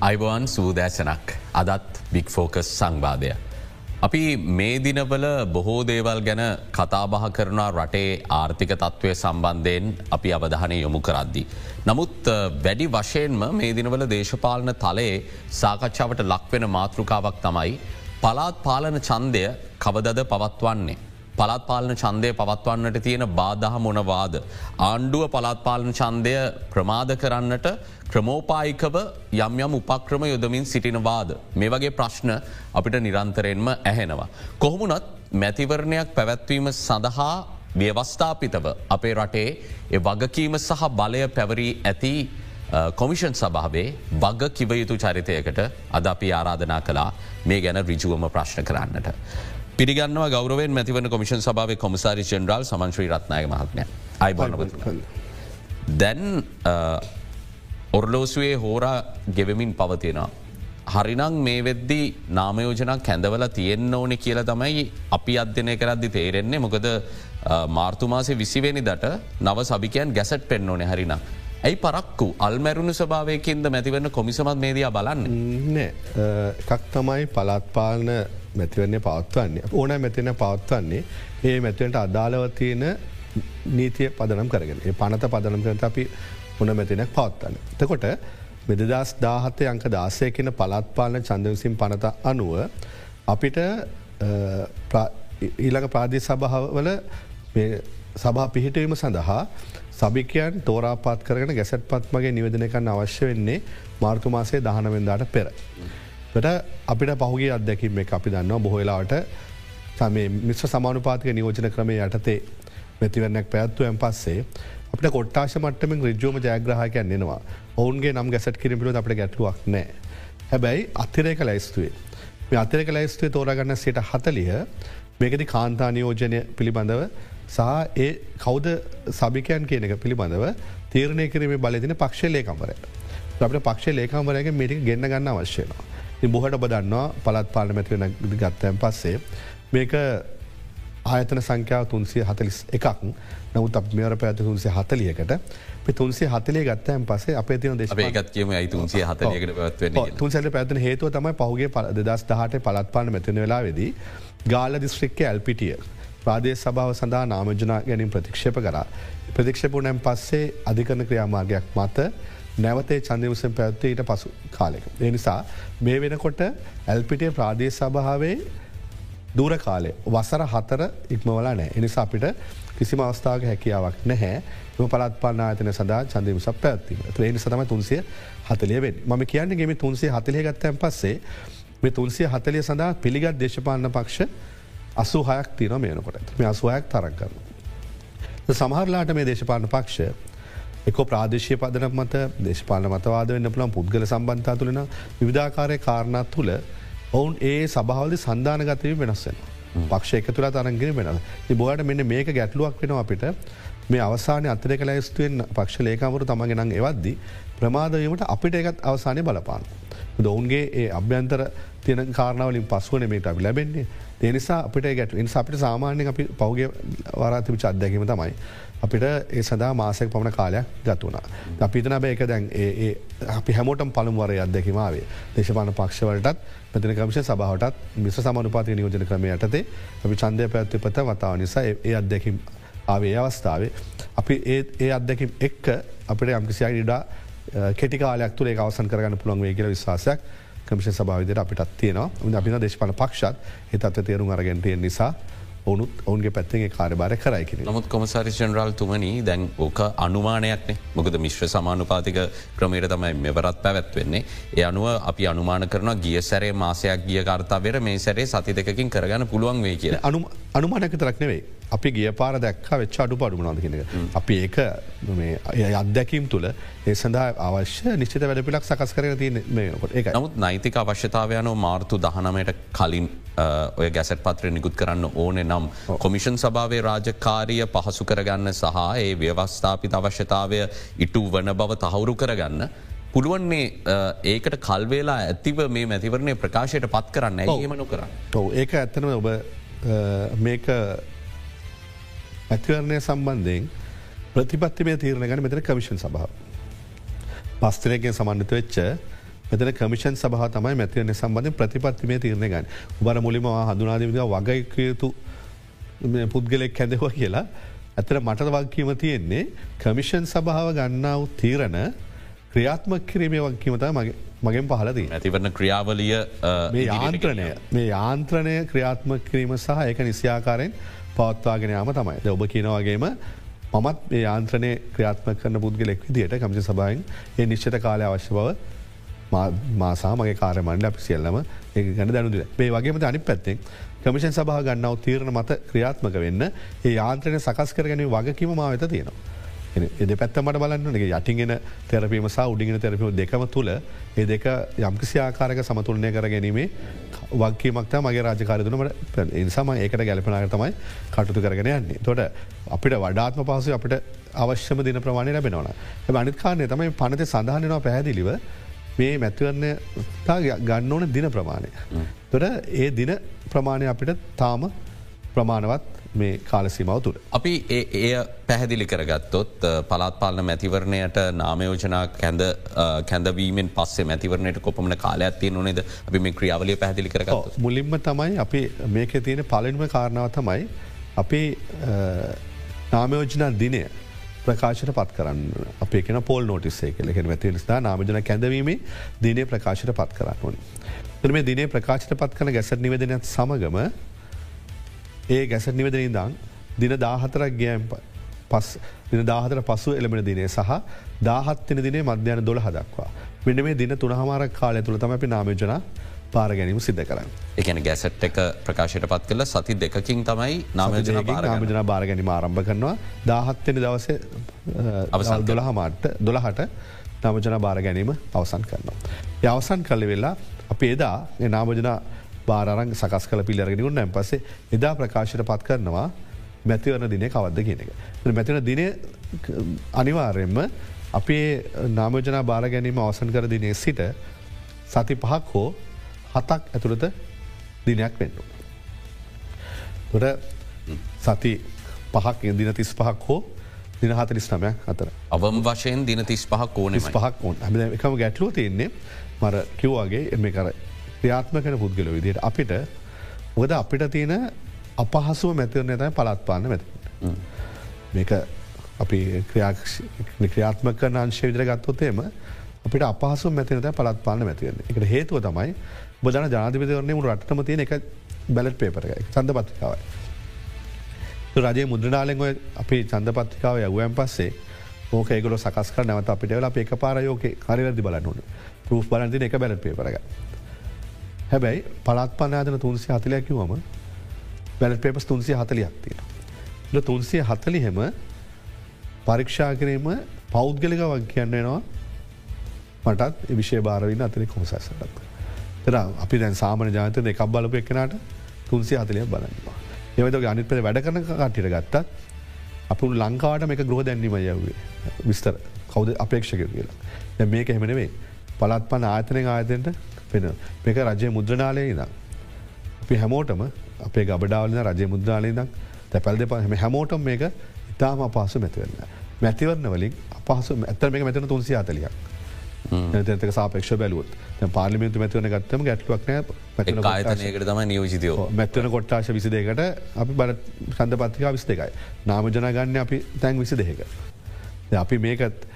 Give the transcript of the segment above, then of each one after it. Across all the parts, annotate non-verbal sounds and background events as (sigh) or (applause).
අයිබවන් සූදෑසනක් අදත් බික් ෆෝකස් සංවාදය. අපි මේ දිනවල බොහෝ දේවල් ගැන කතාබහ කරනා රටේ ආර්ථික තත්ත්වය සම්බන්ධයෙන් අපි අවධානය යොමු කරද්දි. නමුත් වැඩි වශයෙන්ම මේ දිනවල දේශපාලන තලයේ සාකච්ඡාවට ලක්වෙන මාතෘකාවක් තමයි පලාත් පාලන චන්දය කවදද පවත්වන්නේ. පළත්පාලන චන්දය පවත්වන්නට තියෙන බාදහ මොනවාද. ආණ්ඩුව පළත්පාලන චන්දය ප්‍රමාද කරන්නට ක්‍රමෝපායිකව යම් යම් උපක්‍රම යොදමින් සිටිනවාද. මේ වගේ ප්‍රශ්න අපිට නිරන්තරයෙන්ම ඇහෙනවා. කොහොමුණත් මැතිවරණයක් පැවැත්වීම සඳහා ව්‍යවස්ථාපිතව අපේ රටේ ඒ වගකීම සහ බලය පැවරී ඇති කොමිෂන් සභාවේ වග කිවයුතු චරිතයකට අද අපි ආරාධනා කලා මේ ගැන රිජුවම ප්‍රශ්න කරන්නට. පිරිගන්නවා ගෞරවෙන් මැතිවන කොමිෂන් සභාව කොමසාරි චෙන්ඩ්‍රල් සමන්ශ්‍රී රත්නාය මහත්මය. අයිබ දැන් ඔර්ලෝසුවේ හෝරා ගෙවමින් පවතිනවා. හරිනං මේ වෙද්දි නාමයෝජනක් කැඳවල තියෙන්න්න ඕනෙ කියල තමයි අපි අධ්‍යනය කරද්දි තේරෙන්නේ. මොකද මාර්තුමාසේ විසිවෙනි දට නව සභිකයන් ගැසට් පෙන්න්න ඕනෙ හරිනම්. ඇයි පරක්කු? අල්මැරුණු ස්භාවයකින්ද මැතිවන්න කොමිසමත් මේදයා බලන්න? එකක් තමයි පලත්පාලන මැතිවරණය පවත්වන්නේ ඕනෑ මෙතින පවත්වන්නේ ඒ මැතිවන්ට අදාළව තියෙන නීතිය පදනම් කරගෙන පනත පදනම් කරත අපි උන මැතිනක් පවත්වන්න. තකොට මෙදදස් දාහතය අංක දාසය කියන පලත්පාලන චන්දවිසින් පනත අනුව අපිට ඊළඟ ප්‍රාදේ සභාවල සභා පිහිටවීම සඳහා සභිකයන් තෝරාපාත් කරන ගැසට පත්මගේ නිවදනකන්න අවශ්‍ය වෙන්නේ මාර්තුමාසේ දහනවෙන්දාට පෙර. ට අපිට පහුගේ අත්දැකීම එක අපි දන්නවා බොහොලාට සමේ මිශ්‍ර සමානුපාතික නියෝජන ක්‍රමය යටතේ මැතිවරණයක් පැත්තුවයන් පස්සේ අපට කොට්ටාශ මට්ටමින් රිජෝම ජයග්‍රහකයන් එනවා ඔවුන්ගේ නම් ගැසට කිරීමට අපට ගැටලුවක් නෑ. හැබැයි අත්තිරේක ලැයිස්තුවේ. මේ අතිරක ලැයිස්තුවේ තෝරගන්න සිට හතලිය මේකති කාන්තානියෝජනය පිළිබඳව සහ ඒ කෞද සභිකයන් කියන එක පිළිබඳව තීරණය කිරීම බලදින පක්ෂ ලේකම්වරය. අපට පක්ෂ ලේකම්වරයගේ මිටි ගෙන්න්න ගන්න අවශ්‍යනවා. බොහට ඔබදන්නවා පලත් පාලමැතිවෙන ගත්තයන් පස්සේ. මේක ආයතන සංඛ්‍යාව තුන්සිය හතලිස් එකක් නමුත් අප මෙවර පැඇත තුන්සේ හතලියකට තුන්සේ හතලේ ගත්තයන් පසේ අප තින දේශ ඒකත් කියම තුන්සේ හතලයකට පැත්ව තුන්සට පැත්න හේතුව තමයි පහුගේ ප දස් දහට පලත්පාන මැතින වෙලා වෙදී ගාල දිස්ත්‍රික්ක ඇල්පිටිය. ප්‍රාදේ සභාව සඳහා නාමජනා ගැනින් ප්‍රතික්ෂප කර. ප්‍රතික්ෂපුනැන් පස්සේ අධිකරන ක්‍රියාමාර්ගයක් මත නැවතේ චන්දවිසම් පැත්වේ ඊට පසු කාලෙක. එනිසා මේ වෙනකොට ඇල්පිටිය ප්‍රාදේශ සභාවේ දූර කාලේ වසර හතර ඉක්මවලා නෑ එනිසා අපිට කිසිම අවස්ථාවක හැකියාවක් නැහැ. එම පලත් පන්න ආතන සඳහා චන්දම සප ඇත්තිීම ත්‍රේනි සතම තුන්සිය හතලියවෙන් ම කියන්න ගෙම තුන්සේ හතලය ගත්තයන් පස්සේ මේ තුන්සිය හතලිය සඳහා පිළිගත් දේශපාලන පක්ෂ අසු හයක් තින මේනකොට මේ අසුහයක් තරක් කරන. සමහරලාට මේ දේශපාලන පක්ෂ එක ප්‍රාදේශය පදන මත දේශපාල මතවාද වන්න පුළන් පුද්ගල සම්බන්ධා තුළෙන විධාකාරය කාරණත් තුළ ඔවුන් ඒ සභාවලි සන්ධානගතය වෙනස්සෙන. පක්ෂ එක තුළ තරන්ගෙන වෙන. බොහට මෙන්න මේක ගැටලුවක් වෙන අපිට මේ අවසාන අතරක ලැස්තුවෙන් පක්ෂ ලේකමරු තමගේ නං එවද්දි ප්‍රමාදවීමට අපිට එකත් අවසානය බලපාන. ඔවුන්ගේ ඒ අභ්‍යන්තර තියෙන කාරණාවලින් පසුවන මේට අපි ලැබෙන්නේ දෙනිසා අපිට ගැට අපිට සාමාන්‍ය අපි පෞගේ වරාතිවිච අත්දැකීම තමයි. අපිට ඒ සදා මාසයක් පමණ කාලයක් ගත්වුණා. අපිතන බෑක දැන් අපි හැමෝටම් පළමුවර අදැකිමාවේ දේශපාන පක්ෂවලටත් මෙතින කමිෂ සභාවටත් මිස සමනුපාති නියෝජන ක්‍රමය යටතේ අපි චන්දය පැත්ව පත වතාව නිසා ඒ අත්දැකිම් ආවේ අවස්ථාවේ. අපි ඒ අත්දැකිම් එක්ක අපිට යම්කිසියි ඉඩා කෙටිකාලයක් තුරේ අවසන් කරගන්න පුළන් වේ කියල විශවාසයක් කමිෂ සභාවිදයට අපිටත් තියෙනවා අපින දේශපාල පක්ෂත් හිතත්ව තේරුම් අරගෙන්ටය නිසා ඔවුනුත් ඔවන්ගේ පැත්තේ කාරබාර කරයිකි නමුත් කොමසාරි ජනරල් තුමනි දැන් ඕක අනුමානයක්නේ මොකද මිශ්‍ර සමානුපාතික ක්‍රමයට තමයි මෙවරත් පැවැත්වෙන්නේ. ඒ අනුව අපි අනුමාන කරන ගිය සැරේ මාසයක් ගිය කාර්තාවර මේ සැරේ සති දෙකින් කරගන්න පුළුවන් වේ කිය අනු අනුමානක තරක් නෙවෙයි. අපි ගිය පාර දැක්ක වෙච්ච අඩු පඩු නොද කියෙන. අපි ඒක අත්දැකීම් තුළ ඒ සඳහා අවශ්‍ය නිශ්චත වැඩපිලක් සකස් කරන තිය මේකොට ඒ නමුත් නෛතික අවශ්‍යතාවයනෝ මාර්තු දහනමයට කලින් ඔය ගැසට පත්‍රය නිකුත් කරන්න ඕනෙ නම් කොමිෂන් සභාවේ රාජකාරිය පහසු කරගන්න සහ ඒ ව්‍යවස්ථාපිත අවශ්‍යතාවය ඉටු වන බව තහවුරු කරගන්න. පුළුවන්නේ ඒකට කල්වේලා ඇතිව මේ මැතිවරණය ප්‍රකාශයට පත් කරන්න. ඒමනු කරන්න. ඒක ඇත්තනම ඔබ මේක ඇතිවරණය සම්බන්ධයෙන් ප්‍රතිපත්තිමය තීරණ ගන මෙතන කමිෂන් සභාව. පස්තරයගෙන් සමන්විත වෙච්ච මෙතන කමිෂන් සහ තමයි මැතිවරණ සම්බඳධ ප්‍රතිපත්තිමේ තිරණය ගන්න. බර මුලිම වහඳුනාදවිද වගයකයුතු පුද්ගලෙක් හැදව කියලා. ඇතර මට වක්කීම තියෙන්නේ කමිෂන් සභාව ගන්නාව තීරණ ක්‍රියාත්ම කිරීමේ වක්කීමත මගේ මගෙන් පහලදී ඇතිවරණ ක්‍රියාවලිය මේ යාන්ත්‍රණය මේ යාන්ත්‍රණය ක්‍රියාත්ම කිරීම සහ ඒක නිසියාකාරයෙන් පවත්වාගෙන යාම තමයි. ඔබ කියනවාගේම මත් මේ යාන්ත්‍රනය ක්‍රියාත්ම කරන පුද්ගලෙක් විදියට කමිසි සභායෙන් ඒ නිශ්චත කාලය අවශ්‍ය බව මාසාමගේ කාරමණ්ඩ අපි සියල්ලම ඒ ගැන දැනුදිල මේ වගේම අනි පැත්තෙන් කමිෂන් සභහ ගන්නාව තීරණ මත ක්‍රියාත්මක වෙන්න ඒ යාන්ත්‍රනය සකස් කරගැන වගකීම මා වෙත තියෙනවා. එද පැත්තමට බලන්න යටිගෙන තෙරපීම සහ උඩිගෙන තෙරපීම දෙකම තුළ ඒ දෙක යම්කිසි ආකාරක සමතුලනය කර ගැනීමේ වක්කීමක්ත මගේ රාජකාරතුනට ඉනිසාම ඒකට ගැලපනාට තමයි කටුතු කරගෙන යන්නේ. තොට අපිට වඩාත්ම පහසු අපිට අවශ්‍යම දින ප්‍රමාණය ලැබෙනවන අනිත්කාරනය තමයි පනත සඳහනනවා පැහැදිලිව මේ මැතිවරණය ගන්න ඕන දින ප්‍රමාණය. තොට ඒ දින ප්‍රමාණය අපිට තාම ප්‍රමාණවත් මේ කාලසීමාව තුළ. අපි එය පැහැදිලි කරගත්තොත් පලාත් පාලන මැතිවරණයට නාමයෝජනා කැඳ කැඳවීමෙන් පස්සේ මැතිවරණයට කොපමන කාලයක් තිය නොනේද අපි මේ ක්‍රියාවලය පැදිලි කරග මුලින්ම තමයි අපි මේක තියෙන පලනිම කාරණාව තමයි අපි නාමයෝජනා දිනය ප්‍රකාශයට පත් කරන්න අපේ කෙන පොල් නෝටිස්සේ කෙලෙ ඇති නිසා නාමජන කැඳවීමේ දිනේ ප්‍රකාශයට පත් කරන්න ඕනි. තර මේ දිනේ ප්‍රකාශයට පත් කන ගැසට නිවදනත් සමගම ඒ ගැසට නිවදනින් දං දින දාහතරක් ගෑම් පස් දින දාහතර පසු එළමෙන දිනේ සහ දාහත්තින දිනේ මධ්‍යයන දොළ හදක්වා. මෙන්න මේ දින තුනහමාරක් කාලය තුළ තම අපි නාමජනා පාර ගැනීම සිද්ධ කරන්න. එකන ගැසට් එක ප්‍රකාශයට පත් කල සති දෙකින් තමයි නාමජන නාමජන බාර ගැනීම ආරම්භ කරනවා දාහත්වෙන දවස අවසල් දොළ හමාට දොළහට නමජන බාර ගැනීම අවසන් කරනවා. යවසන් කල්ලි වෙල්ලා අප එදා නාමජන බාරං සකස් කල පිල්ලරගෙන නැම් පසේ එදා ප්‍රකාශයට පත් කරනවා මැතිවරන දිනය කවද්ද කියන එක. මැතින දින අනිවාර්යෙන්ම අපේ නාමජනා බාර ගැනීම අවසන් කර දිනේ සිට සති පහක් හෝ හතක් ඇතුළත දිනයක් වෙන්නු. තොට සති පහක් දින තිස් පහක් හෝ දින හතරිස් නමයක් අතර. අවම් වශයෙන් දින තිස් පහක් ඕන පහක් ඕන් හ එකම ගැටලුව තියෙන්නේ මර කිව්වාගේ එම කර ක්‍රියාත්ම කන පුද්ගල විදියට අපිට මොකද අපිට තියෙන අපහසුව මැතිවරන තයි පලත්පාන්න මැති. මේක අපි ක්‍රියාත්ම කරන අංශය විදිර ගත්තොත්තේම අපිට අපහසු මැතිනත පලත්පාන්න මැතිවන්නේ එකට හේතුව තමයි බදන ජාතිපතිවරන්නේ මුට රටම තියෙන එක බැලට් පේපර එක සඳ පත්තිකාවයි. රජයේ මුද්‍රනාලෙන්ව අපි චන්දපත්තිකාව යවුවයන් පස්සේ ඕක ඒකල සකස් නැවත අපිට වෙලා එක පාරයෝක කරරදි බලන්නුන පෘෆ් බලන්ති එක බැලට පේපරග. හැබැයි පලත් පනාදන තුන්සිය හතලයක්කිවම බැලට පේපස් තුන්සිය හතලියක් තියෙන. ල තුන්සිය හතලි හෙම පරීක්ෂා කිරීම පෞද්ගලික වක් කියන්නවා මටත් විශෂය භාරවින්න අතන කොමසැසටත්. තර අපි දැන් සාමන ජාතන එකක් බලපු එක්කනට තුන්සේ හතලය බලන්නවා. එවද අනිත් පෙ වැඩ කරන කටට ගත්තත් අප ලංකාවට මේක ග්‍රහ දැන්නීම යවේ විස්තර කවද අපේක්ෂක කියලා. දැ මේක හෙමනවේ පලත් පන ආතනය ආයතයට පෙන මේක රජය මුද්‍රනාලය ඉදම්. අපි හැමෝටම අපේ ගබඩාවලන රජය මුද්‍රාලය දක් තැපැල් දෙප හම හැමෝටම මේක ඉතාම අපහසු මැතිවන්න. මැතිවරන්න වලින් අපහසු ඇත්තර මේ මැතන තුන්සිය අතලියක්. තක සාපක්ෂ බැලුවත් පාලිමිතු මැතිවන ගත්තම ගැටලුවක් ආයතනයකට තම නියෝජිතයෝ මැත්වන කොට්ටාශ විසි දෙකට අපි බල සඳ පත්තිකා විස් දෙකයි. නාමජන ගන්න අපි තැන් විසි දෙක. අපි මේකත්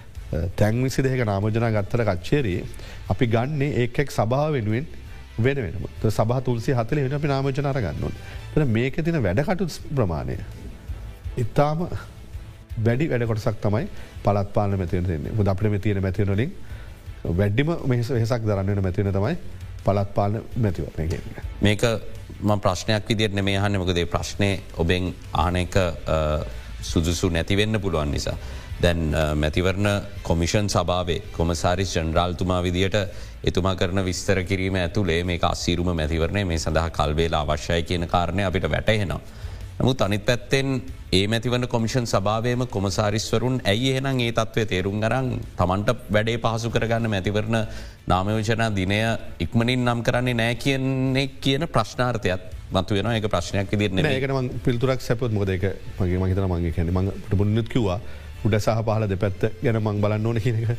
තැන් විසි දෙක නාමජනා ගත්තර කච්චේරී අපි ගන්නේ ඒකෙක් සභාව වෙනුවෙන් වෙන වෙන සබහ තුන්සේ හතල වෙන අපි නාමජන අර ගන්නුවන්. ත මේක තින වැඩකටු ප්‍රමාණය. ඉතාම වැඩි වැඩ කොටසක් තමයි පලත් පාල මැතිවෙන දෙන්නේ අපට මේ තියෙන මැතිවනලින් වැඩ්ඩිම මෙහස වෙසක් දරන්නට මැතිවන තමයි පලත් පාලන මැතිවරණය මේක ම ප්‍රශ්නයක් විදිරන මේ හන්න මකදේ ප්‍රශ්නය ඔබෙන් ආනක සුදුසු නැතිවෙන්න පුළුවන් නිසා. දැන් මැතිවරණ කොමිෂන් සභාවේ කොමසාරිස් ජනරාල්තුමා විදියට එතුමා කරන විස්තර කිරීම ඇතුළේ මේ අසීරුම මැතිවරණය මේ සඳහා කල්වේලා අවශ්‍යය කියන කාරණය අපිට වැටහෙනවා. නමුත් අනිත් පැත්තෙන් ඒ මැතිවන කොමිෂන් සභාවයම කොමසාරිස්වරුන් ඇයි එහෙනම් ඒ තත්වය තේරුම් ගරන් තමන්ට වැඩේ පහසු කරගන්න මැතිවරණ නාමයෝජනා දිනය ඉක්මනින් නම් කරන්නේ නෑ කියන්නේ කියන ප්‍රශ්නාර්ථයක් මතු වෙන එක ප්‍රශ්නයක් දිරන ඒකන පිල්තුරක් සැපත් මොදක මගේ මහිතන මගේ කැන මට පුුණත් කිවවා. උඩ සහ පහල දෙපැත්ත ගැන මං බලන්න ඕන කියනක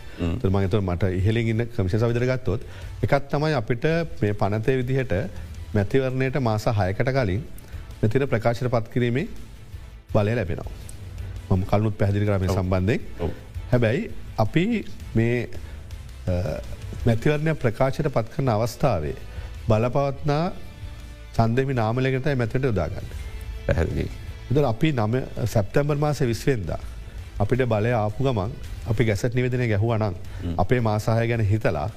මගත මට ඉහලින් ඉන්න කමිෂ සවිදරගත්තොත් එකත් තමයි අපිට මේ පනතය විදිහට මැතිවරණයට මාස හයකට කලින් මෙතින ප්‍රකාශයට පත් කිරීමේ බලය ලැබෙනවා. මම කලනුත් පැදිලි කරම සම්බන්ධය හැබැයි අපි මේ මැතිවරණය ප්‍රකාශයට පත් කරන අවස්ථාවේ බලපවත්නා සන්දමි නාමලකට මැතට යොදාගන්න. පැහැදිලි. ද අපි නම සැප්තැම්බර් මාස විස්වෙන්දා. අපිට බලය ආපු ගමන් අපි ගැසට නිවෙදන ගැහුවනං අපේ මාසාහය ගැන හිතලා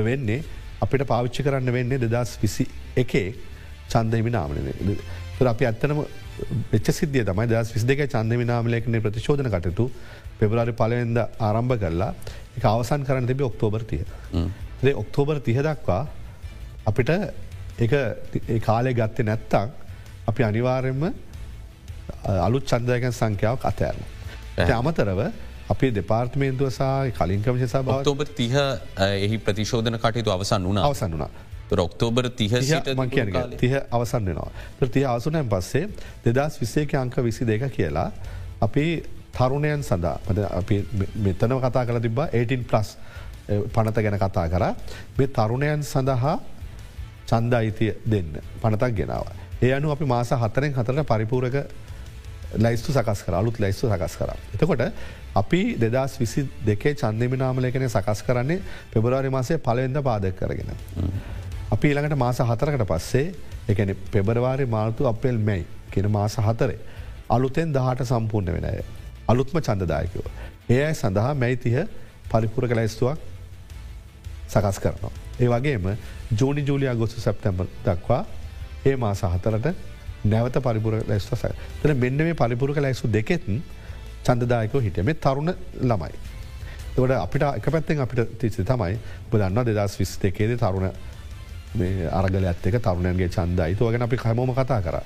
වෙන්නේ අපිට පාවිච්චි කරන්න වෙන්නේ දෙදස් විසි එකේ චන්දහිමි නාමනය. අපි ඇත්තනම වෙච්ච සිද්ධිය තමයි දස් විස් දෙක චන්දමි නාමලයකන ප්‍රතිශෝධන කටතු පෙබරාරි පලවෙද ආරම්භ කරලා එක අවසන් කරන්න තිබේ ඔක්තෝබර් තිය. ඒ ඔක්තෝබර් තිහ දක්වා අපිට කාලය ගත්තේ නැත්තං අපි අනිවාරෙන්ම අලුත් චන්දයකන් සංඛ්‍යාව අතෑරම. අමතරව අපේ දෙපාර්තමේන්තුව සහ කලින් කමශ සභ ඔක්තෝබර් තිහ එහි ප්‍රතිශෝධන කටයුතු අවසන් වුණ අවසන් වුණා. ඔක්තෝබර් තිහ තිහ අවසන් වෙනවා. තිය අවසුනයන් පස්සේ දෙදස් විස්සේක අංක විසි දෙක කියලා අපි තරුණයන් සඳහා අපි මෙතනව කතා කළ තිබා 18 ප්ලස් පනත ගැන කතා කර මේ තරුණයන් සඳහා චන්ද අයිතිය දෙන්න පනතක් ගෙනාව. ඒ අනු අපි මාස හතරෙන් හතරට පරිපූරක ලයිස්තු සකස් කර අලුත් ලයිස්තු සකස් කර. එතකොට අපි දෙදස් විසි දෙකේ චන්දමිනාමලයකන සකස් කරන්නේ පෙබරවාරි මාසය පලවෙද පාදක කරගෙන. අපි ඊළඟට මාස හතරකට පස්සේ එකන පෙබරවාරි මාර්තු අපෙල් මැයි කියෙන මාස හතරේ. අලුතෙන් දහට සම්පූර්ණ වෙනය. අලුත්ම චන්දදායකව. ඒ අයි සඳහා මැයිතිහ පරිපුර කලයිස්තුවක් සකස් කරනවා. ඒ වගේම ජෝනි ජූලිය ගොසු සැප්තැම්බ දක්වා ඒ මාස හතරට නැවත පරිපුර ලැස්ව සය තන මෙන්න මේ පරිපුරක ලැස්සු දෙකෙත්න් චන්දදායකව හිටම තරුණ ළමයි. තොට අපිට එක පැත්තෙන් අපිට තිචි තමයි බදන්න දෙදස් විස් දෙකේද තරුණ අරගල ඇත්තක තරුණයන්ගේ චන්දයි තුවගෙන අපි කමෝම කතා කර.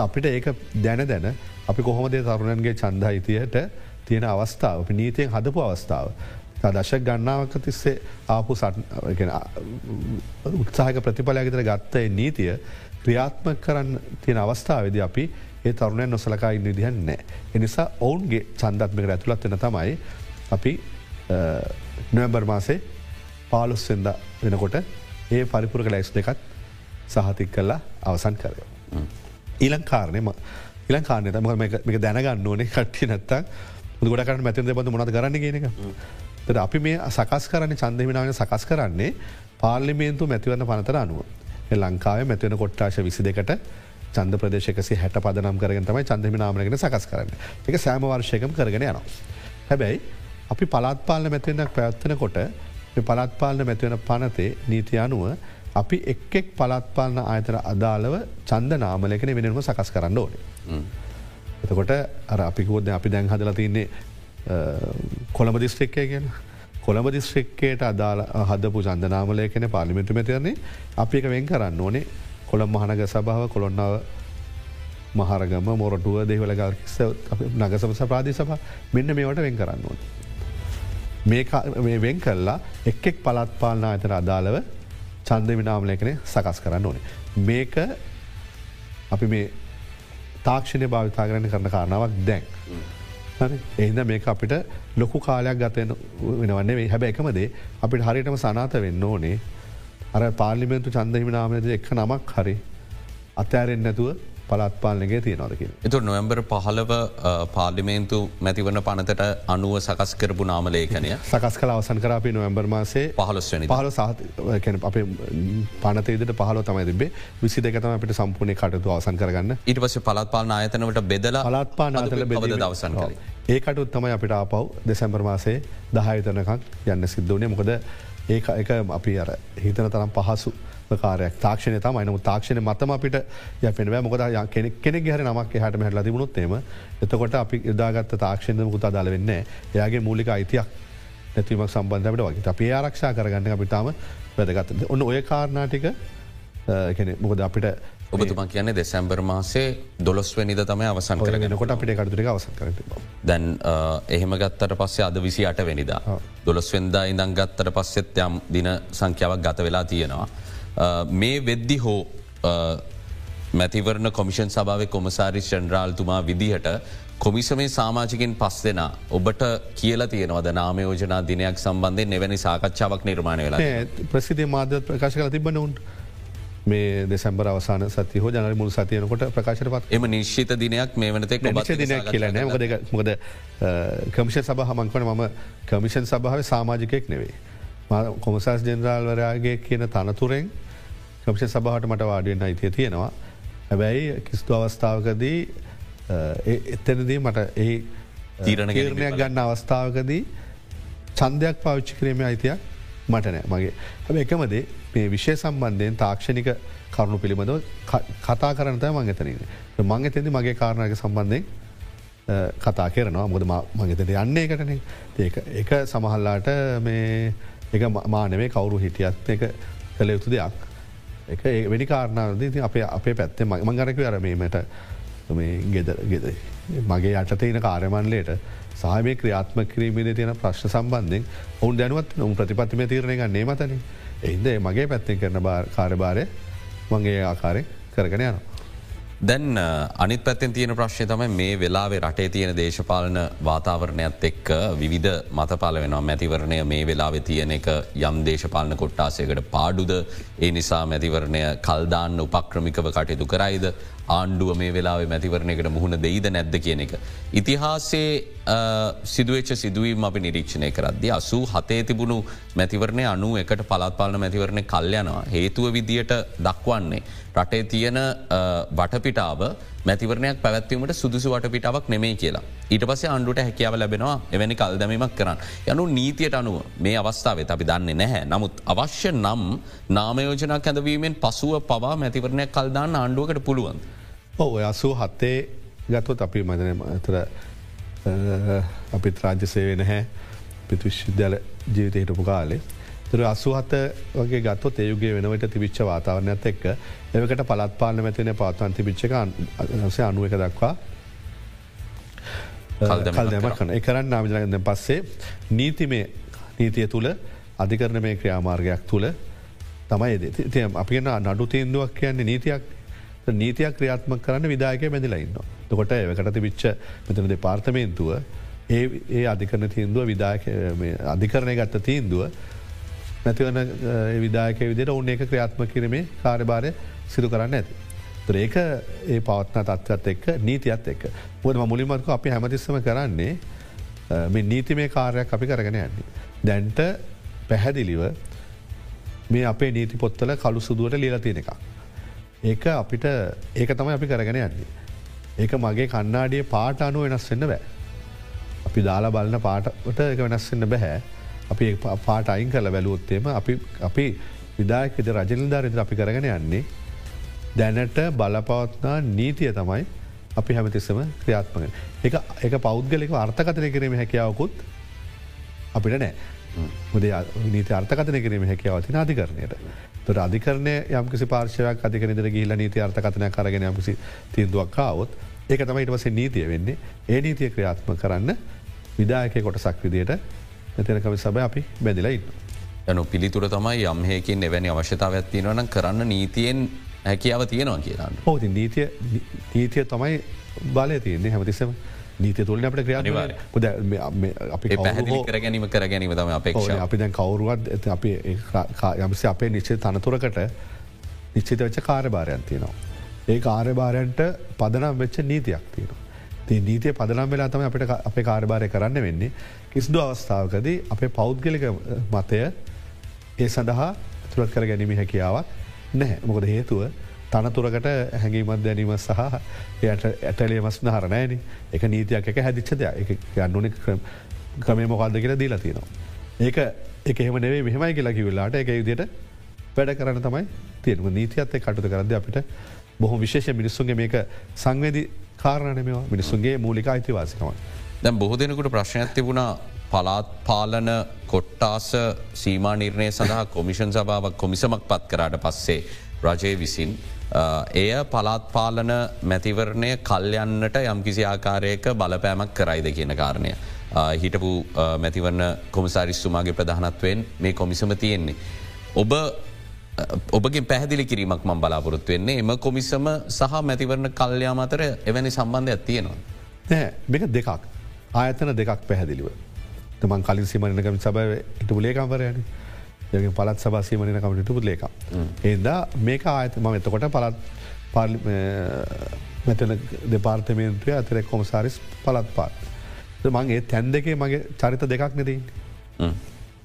අපිට ඒක දැන දැන අපි කොහොමදේ තරුණන්ගේ චන්දහිතියට තියෙන අවස්ථාව අපි නීතියෙන් හදපු අවස්ථාව. දශක් ගන්නාවක තිස්සේ ආපු උත්සාහක ප්‍රතිඵලයගතර ගත්තය නීතිය ක්‍රියාත්ම කරන්න තියෙන අවස්ථාවද අපි ඒ තරුණය නොසලකා ඉන්න විදිහන් නෑ. එනිසා ඔවුන්ගේ චන්දත්මක ඇතුළත් වෙන තමයි අපි නොවැම්බර් මාසේ පාලුස්වෙද වෙනකොට ඒ පරිපුරක ලැයිස් දෙකත් සහතික් කරලා අවසන් කරය. ඊලං කාරණය ඉලං කාරනය ම මේක දැනගන්න ඕනේ කට්ටිය නැත්තක් ගොඩකට මැතින් දෙබඳ මොනද කරන්න ගෙනක. තද අපි මේ සකස් කරන්න චන්දමිනාවන සකස් කරන්නේ පාර්ලිමේන්තු මැතිවන්න පනතර අනුව. ලංකාව මැතිවන කොට්ටාශ විසි දෙකට චන්ද ප්‍රදේශකසි හැට පදනම් කරගෙන තමයි චන්දමිනාමනගෙන සකස් කරන්න එක සෑම වර්ෂයකම කරගෙන යනවා. හැබැයි අපි පලාත්පාලන මැතිවන්නක් පැවත්වන කොට පලත්පාලන මැතිවන පනතේ නීති අනුව අපි එක්ෙක් පලත්පාලන ආයතන අදාළව චන්ද නාමලකන වෙනම සකස් කරන්න ඕනේ. එතකොට අර අපිකෝද අපි දැන් හදල තින්නේ කොළඹ දිස්ත්‍රික්කය ගැන කොළඹ දිස්ත්‍රික්කයට අදාල හදපු චන්දනාමලයකන පාලිමිතු මැතිරන්නේ අපි එක වෙන් කරන්න ඕනේ කොළම් මහනග සභාව කොළොන්නාව මහරගම මොරටුව දෙවලගල්කිස්ස නගසම සපාදී සපා මෙන්න මේවට වෙන් කරන්න ඕන. මේ වෙන් කල්ලා එක්ෙක් පලත්පාලනා අතර අදාළව චන්ද විනාමලයකන සකස් කරන්න ඕනේ. මේක අපි මේ තාක්ෂණය භාවිතා කරන්න කරන කාරණාවක් දැන්. එහිද මේක අපිට ලොකු කාලයක් ගතය වෙනවන්නේ හැබැ එකමදේ අපිට හරිටම සනාත වෙන්න ඕනේ. අර පාලිමෙන්තු චන්දහිම නාමද එක් නමක් හරි අතෑරෙන් නැතුව පලත්පාලනගේ තියෙනවදකින්. එතු නොවම්බර් පහලව පාර්ලිමේන්තු මැතිවන පනතට අනුව සකස් කරපු නාමලේකනය සකස් කල අවසන් කරපි නොවම්බර් මාසේ පහලස්වනි පහල සහ අප පනතේදට පහල තමයි තිබේ විසි දෙකතම අපට සම්පූර්ණය කටතු අවසන් කරගන්න. ඉට පස පලත්පාල ආයතනවට බෙදල පලත්පාන අතල බෙද දවසන් කර. ඒකටුත් තමයි අපිට ආපව් දෙසැම්බර් මාසේ දහයතනකක් යන්න සිද්ධවනේ මොකද ඒ එක අපි අර හිතන තරම් පහසු කාරයක් තාක්ෂණය තම නම තාක්ෂණය මතම අපිට ය පෙනව මොකද කෙනෙ කෙනෙ ගැර නමක් හට හැට ලතිබුණොත්තේම එතකොට අපි යදාගත්ත තාක්ෂණය මුතා දල වෙන්න එයාගේ මූලික අයිතියක් නැතිවීමක් සම්බන්ධට වගේ. අපේ ආරක්ෂා කරගන්න අපිතාම වැදගත්ත ඔන්න ඔය කාරණාටික මොකද අපිට ඔබතුමා කියන්නේ දෙසැම්බර් මාසේ දොළොස්වනිද තමයි අවසන් කරගෙනකොට අපිට කටතුරක අවසන් කර දැන් එහෙම ගත්තට පස්සේ අද විසි අට වෙනිදා. දොළොස්වෙන්දා ඉඳං ගත්තට පස්සෙත් යම් දින සංඛ්‍යාවක් ගත වෙලා තියෙනවා. මේ වෙද්දි හෝ මැතිවරණ කොමිෂන් සභාව කොමසාරි ෂන්රාල්තුමා විදිහට කොමිසමේ සාමාජිකින් පස් දෙෙන ඔබට කියලා තියෙනවද නාමයෝජනා දිනයක් සම්බන්ධය එවැනි සාකච්ඡාවක් නිර්මාණය වෙලා ප්‍රසිදේ මාධ්‍ය ප්‍රකාශ කල තිබනවුන්ට මේ දෙසැම්බර අවසාන සති හෝ ජන මුල් සතියනකොට ප්‍රකාශපත් එම නිශ්ෂිත දිනයක් මේ වනතෙක් දිනයක් කියලන මොකද මොකද කමිෂ සබ හමංකන මම කමිෂන් සභාව සාමාජිකයෙක් නෙවේ. කොමසස් ජෙනරාල්වරයාගේ කියන තනතුරෙන් කමිෂ සභහට මට වාඩියෙන් අයිතිය තියෙනවා. හැබැයි කිස්තු අවස්ථාවකදී එතනදී මට ඒ තීරණයක් ගන්න අවස්ථාවකදී චන්දයක් පාවිච්චි කිරීම අයිතියක් මට නෑ මගේ හැම එකමදේ මේ විශෂය සම්බන්ධයෙන් තාක්ෂණික කරුණු පිළිබඳව කතා කරනතය මං එතනන. මං එතෙදි මගේ කාරණක සම්බන්ධයෙන් කතා කරනවා මොද මගතට යන්නේ එකටන ඒක සමහල්ලාට මේ එක මානවේ කවුරු හිටියත් එක කළ යුතු දෙයක්. එක වැඩි කාරණාවද අපේ අපේ පැත්තේ මංගරක අරමීමට ගෙදර ගෙද මගේ යටතේන කාර්යමන්ලයට සහමය ක්‍රියාත්ම කිරීමේ තියෙන ප්‍රශ්න සම්බන්ධෙන් ඔවුන් දැනුවත් නොම් ප්‍රතිපත්තිම තීරණය ගන්නේ මතන එහින්ද මගේ පැත්තෙන් කරන කාර්භාරය මගේ ආකාරය කරගෙන යනවා. දැන් අනිත් පැත්තෙන් තියෙන ප්‍රශ්ය තමයි මේ වෙලාවේ රටේ තියෙන දේශපාලන වාතාවරණයත් එක්ක විධ මතපාල වෙනවා. මැතිවරණය මේ වෙලාවෙ තියෙන එක යම් දේශපාලන කොට්ටාසයකට පාඩුද? ඒ නිසා මැතිවරණය කල්දාන්න උපක්‍රමිකව කටයුතු කරයිද ආණ්ඩුව මේ වෙලාවේ මැතිවරණයකට මුහුණ දෙයිද නැද්ද කියන එක. ඉතිහාසේ සිදුවච්ච සිදුවීම අපි නිරීක්ෂණය කරද්දි අසූ හතේ තිබුණු මැතිවරණය අනු එකට පළත්පාලන මැතිවරණය කල්යනවා හේතුව විදියට දක්වන්නේ. රටේ තියෙන වටපිටාව මැතිවරණයක් පැවැත්වීමට සුදුසු වටපිටාවක් නෙමේ කියලා. ඊට පස අන්ඩුට හැකියාව ලැබෙනවා එවැනි කල්දමීමක් කරන්න. යනු නීතියට අනුව මේ අවස්ථාවත් අපි දන්නේ නැහැ. නමුත් අවශ්‍ය නම් නාමයෝජනා කැදවීමෙන් පසුව පවා මැතිවරණයක් කල්දාන්න ආණ්ඩුවකට පුළුවන්. ඔව අසූ හත්තේ ගත්තොත් අපි මදන අතර අපිත් රාජ්‍ය සේවෙන හැ පිතු විශ්විද්‍යාල ජීවිත හිටපු කාලේ තුර අසුහත වගේ ගත්ත ඒයුගේ වෙනවට තිබිච්ච වාතාවරණයත් එක්ක එවකට පලත්පාලන මැතින පවත්වන් තිබිච්චක සේ අනුව එක දක්වා කල්දම කන එකරන්න නාමිජනගන්න පස්සේ නීතිමේ නීතිය තුළ අධිකරන මේ ක්‍රියාමාර්ගයක් තුළ තමයි අපි නඩු තීන්දුවක් කියන්නේ නීතියක්. නීතියක් ක්‍රියාත්ම කරන්න විදායක මැදිලයින්න. තකොට එවකට විච්ච මෙතන දෙපාර්තමේන්තුව ඒ ඒ අධිකරන තීන්දුව විදායක අධිකරණය ගත්ත තීන්දුව නැතිවන විදායක විදිට ඔන්න ඒක ක්‍රියාත්ම කිරීමේ කාර්භාරය සිදු කරන්න ඇති. ඒක ඒ පවත්න තත්වත් එක්ක නීතියත් එක්ක පුද මුලිමත්ක අපි හැමතිස්සම කරන්නේ මේ නීතිමේ කාරයක් අපි කරගෙන යන්නේ. දැන්ට පැහැදිලිව මේ අපේ නීති පොත්තල කළු සුදුවට ලියල තියෙන එකක්. ඒක අපිට ඒක තමයි අපි කරගෙන යන්නේ. ඒක මගේ කන්නාඩිය පාට අනුව වෙනස් වෙන්න බෑ. අපි දාලා බලන පාටට එක වෙනස් වෙන්න බැහැ. අපි පාට අයින් කල වැලුවොත්තේම අපි විදායකද රජනිල්ධාරිත අපි කරගෙන යන්නේ. දැනට බලපවත්නා නීතිය තමයි අපි හැමතිස්සම ක්‍රියාත්මක. එක පෞද්ගලික අර්ථකතනය කිරීම හැකියාවකුත් අපිට නෑ. මුද නීති අර්ථකතන කිරීම හැකියාව තින අධිකරණයට. තුර අධිකරණය යම්කිසි පාර්ශවයක් අධිකරනිදර ගිහිල නීති අර්ථකතනය කරගෙන යම්කිසි තිීන්දුවක් කාවොත් ඒක තමයි ඉටවසේ නීතිය වෙන්නේ ඒ නීතිය ක්‍රියාත්ම කරන්න විදායකය කොටසක් විදියට මෙතනකම සබ අපි බැදිලයින්න. යනු පිළිතුර තමයි යම්හයකින් එවැනි අවශ්‍යතාව ඇත්තිනවන කරන්න නීතියෙන් හැකියාව තියෙනවා කියන්න. හෝති නීතිය නීතිය තමයි බලය තියන්නේ හැමතිසම නීති තුළන අපට ක්‍රියානිවාර පුද අපි පැහදිලි කර ගැනීම කර ගැනීම තම අපේක්ෂ අපි දැන් කවරුවත් ඇත අපි යමසි අපේ නිශ්චය තනතුරකට නිශ්චිත වෙච්ච කාර්භාරයන් තියෙනවා. ඒ කාර්භාරයන්ට පදනම් වෙච්ච නීතියක් තියෙනවා. ති නීතිය පදනම් වෙලා තම අපට අපේ කාර්භාරය කරන්න වෙන්නේ. කිසිදු අවස්ථාවකදී අපේ පෞද්ගලික මතය ඒ සඳහා තුළත් කර ගැනීම හැකියාවක් නැහැ. මොකද හේතුව තනතුරකට හැඟීමත් දැනීම සහ එයට ඇටලේ මස්න හරණෑන එක නීතියක් එක හැදිච්ච දෙයක්. යන්නුන ක්‍රමය මොකක්ද කියලා දීලා තියෙනවා. ඒක එක එහෙම නෙවේ මෙහමයි කියලා කිවල්ලාට එක විදියට වැඩ කරන්න තමයි තියෙනම නීතියත් කටුත කරද අපිට බොහොම විශේෂ මිනිස්සුන්ගේ මේක සංවේදි කාරණයමවා මිනිස්සුන්ගේ මූලික අයිතිවාසිකම. දැම් බොහෝ දෙනකුට ප්‍රශ්නයක් තිබුණා පලාත් පාලන කොට්ටාස සීමා නිර්ණය සඳහා කොමිෂන් සභාවක් කොමිසමක් පත් කරාට පස්සේ රජය විසින් එය පලාත්පාලන මැතිවරණය කල්යන්නට යම්කිසි ආකාරයක බලපෑමක් කරයිද කියන කාරණය. හිටපු මැතිවරණ කොමසාරිස්තුමාගේ ප්‍රධානත්වයෙන් මේ කොමිසම තියෙන්නේ. ඔබ ඔබගේ පැහදිලි කිරීමක් මං බලාපොරොත්තු වෙන්නේ එම කොමිසම සහ මැතිවරණ කල්්‍යයා අතර එවැනි සම්බන්ධයක් තියෙනවා. නෑ මේක දෙකක් ආයතන දෙකක් පැහැදිලිව තමන් කලින් සිමනකම සබ ඉටපු ලේකම්වරයන යගේ පලත් සබා සීමනකමට ඉටපු ලේකම්. ඒදා මේක ආයත ම එතකොට පලත් පාලි මෙතන දෙපාර්තමේන්ත්‍රය අතරෙක් කොමසාරිස් පලත් පාත්. මගේ තැන් දෙකේ මගේ චරිත දෙකක් නෙදන්න.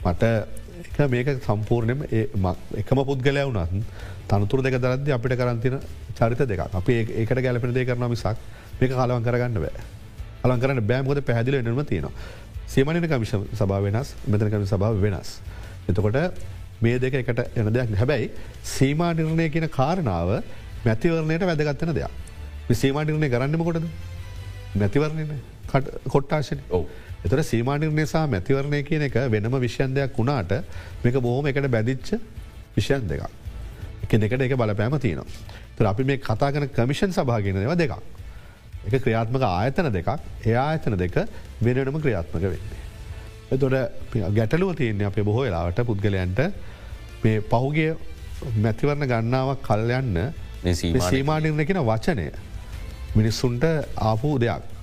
මට එක මේක සම්පූර්ණයම එකම පුද්ගලය වුනත් තනතුර දෙක දරද අපිට කරන්තින චරිත දෙක අපි ඒකට ගැලපෙන දේ කරන මිසක් මේක කාලවන් කරගන්න බෑ අලන් කරන්න බෑමකොද පැදිල එනම තියෙනවා. සීමනන කමිෂ සභාව වෙනස් මෙතනකම සභාව වෙනස්. එතකොට මේ දෙක එකට එන දෙයක් හැබැයි සීමා නිර්ණය කියන කාරණාව මැතිවරණයට වැදගත්තන දෙයක්. සීමානිර්ණය කරන්නමකොටද මැතිවරණය කොට්ටාශන ඕ. එතර සීමානිර්ණය සහ මැතිවරණය කියන එක වෙනම විෂයන් දෙයක් වුණාට මේක බොහොම එකට බැදිච්ච විෂයන් දෙක. එක දෙකට එක බලපෑම තියනවා. තර අපි මේ කතා කන කමිෂන් සභාගෙන දෙව දෙකක්. එක ක්‍රියාත්මක ආයතන දෙකක් ඒ ආයතන දෙක වෙනනම ක්‍රියාත්මක වෙන්නේ. එතොට ගැටලුව තියන්නේ අපේ බොහෝ වෙලාවට පුද්ගලයන්ට මේ පහුගේ මැතිවරණ ගන්නාවක් කල්යන්න සීමානිර්ණය කියෙන වචනය මිනිස්සුන්ට ආපු දෙයක්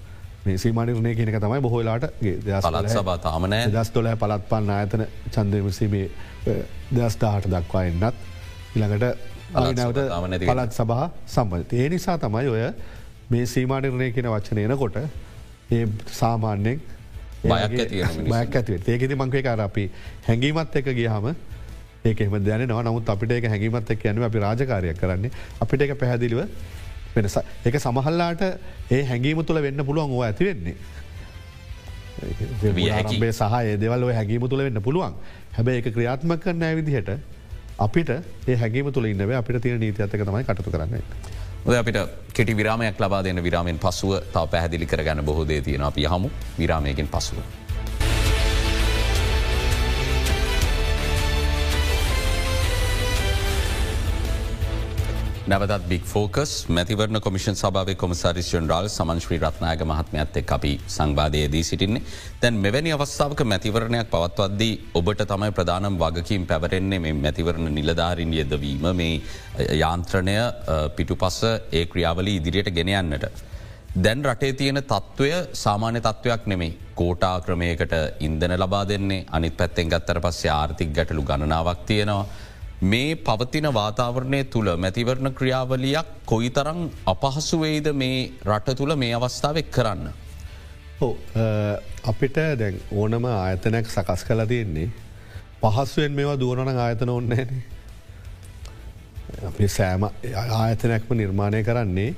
සීමානිර්ණය කියනක තමයි බොහෝලාට පලත් සබා තාමනෑ දස් තොල පලත් පන්න ආයතන චන්දමසීමේ දස්ථාට දක්වා එන්නත්. ඉළඟට නැවත පලත් සබහ සම්බධ. ඒ නිසා තමයි ඔය මේ සීමානිර්ණය කියන වචනයන කොට ඒ සාමාන්‍යෙන් බයක් ඇතිව ඒකෙති මංකේ කාර අපි හැඟීමත් එක ගියහම ඒකෙම දැන නමුත් අපිට එක හැඟීමත් එක් යනව අපි රාජකාරයක් කරන්නේ. අපිට එක පැහැදිලිව වෙනස එක සමහල්ලාට ඒ හැඟීම තුළ වෙන්න පුළුවන් ඕ ඇති වෙන්නේ. බේ සහ දෙවල් හැගීම තුළ වෙන්න පුළුවන්. හැබැ එක ක්‍රියාත්ම කරන ඇවිදිහට අපිට ඒ හැගේම තුළ ඉන්නව අපිට තියෙන නීතියත්තක තමයි කටතු කරන්න. ඔද අපිට කෙටි විරාමයක් ලබා දෙන විරාමෙන් පසුව තාව පැහදිලි කරගන්න බොහෝදේ තියෙන අපි හමු විරාමයකින් පසුව. නැවතත් බික් ෆෝකස් මැතිවරණ කොමිෂන් සභාව කොමසාරිස් ජනරල් සමංශ්‍රී රත්නායක මහත්මයත් එක් අපි සංවාධයේදී සිටින්නේ තැන් මෙවැනි අවස්ථාවක මැතිවරණයක් පවත්වද්දී ඔබට තමයි ප්‍රධානම් වගකින් පැවරෙන්නේ මේ මැතිවරණ නිලධාරින් යෙදවීම මේ යාන්ත්‍රණය පිටු පස්ස ඒ ක්‍රියාවලි ඉදිරියට ගෙනයන්නට. දැන් රටේ තියෙන තත්ත්වය සාමාන්‍ය තත්ත්වයක් නෙමේ කෝටා ක්‍රමයකට ඉන්දන ලබා දෙන්නේ අනිත් පැත්තෙන් ගත්තර පස්සේ ආර්ථික ගැටලු ගණනාවක් තියෙනවා. මේ පවතින වාතාවරණය තුළ මැතිවරණ ක්‍රියාවලියක් කොයි තරං අපහසුවෙයිද මේ රට තුළ මේ අවස්ථාවක් කරන්න. අපිට දැන් ඕනම ආයතනයක් සකස් කල තියෙන්නේ පහස්සුවෙන් මේවා දුවනන ආයතන ඔන්නේන. අපි සෑම ආයතනයක්ම නිර්මාණය කරන්නේ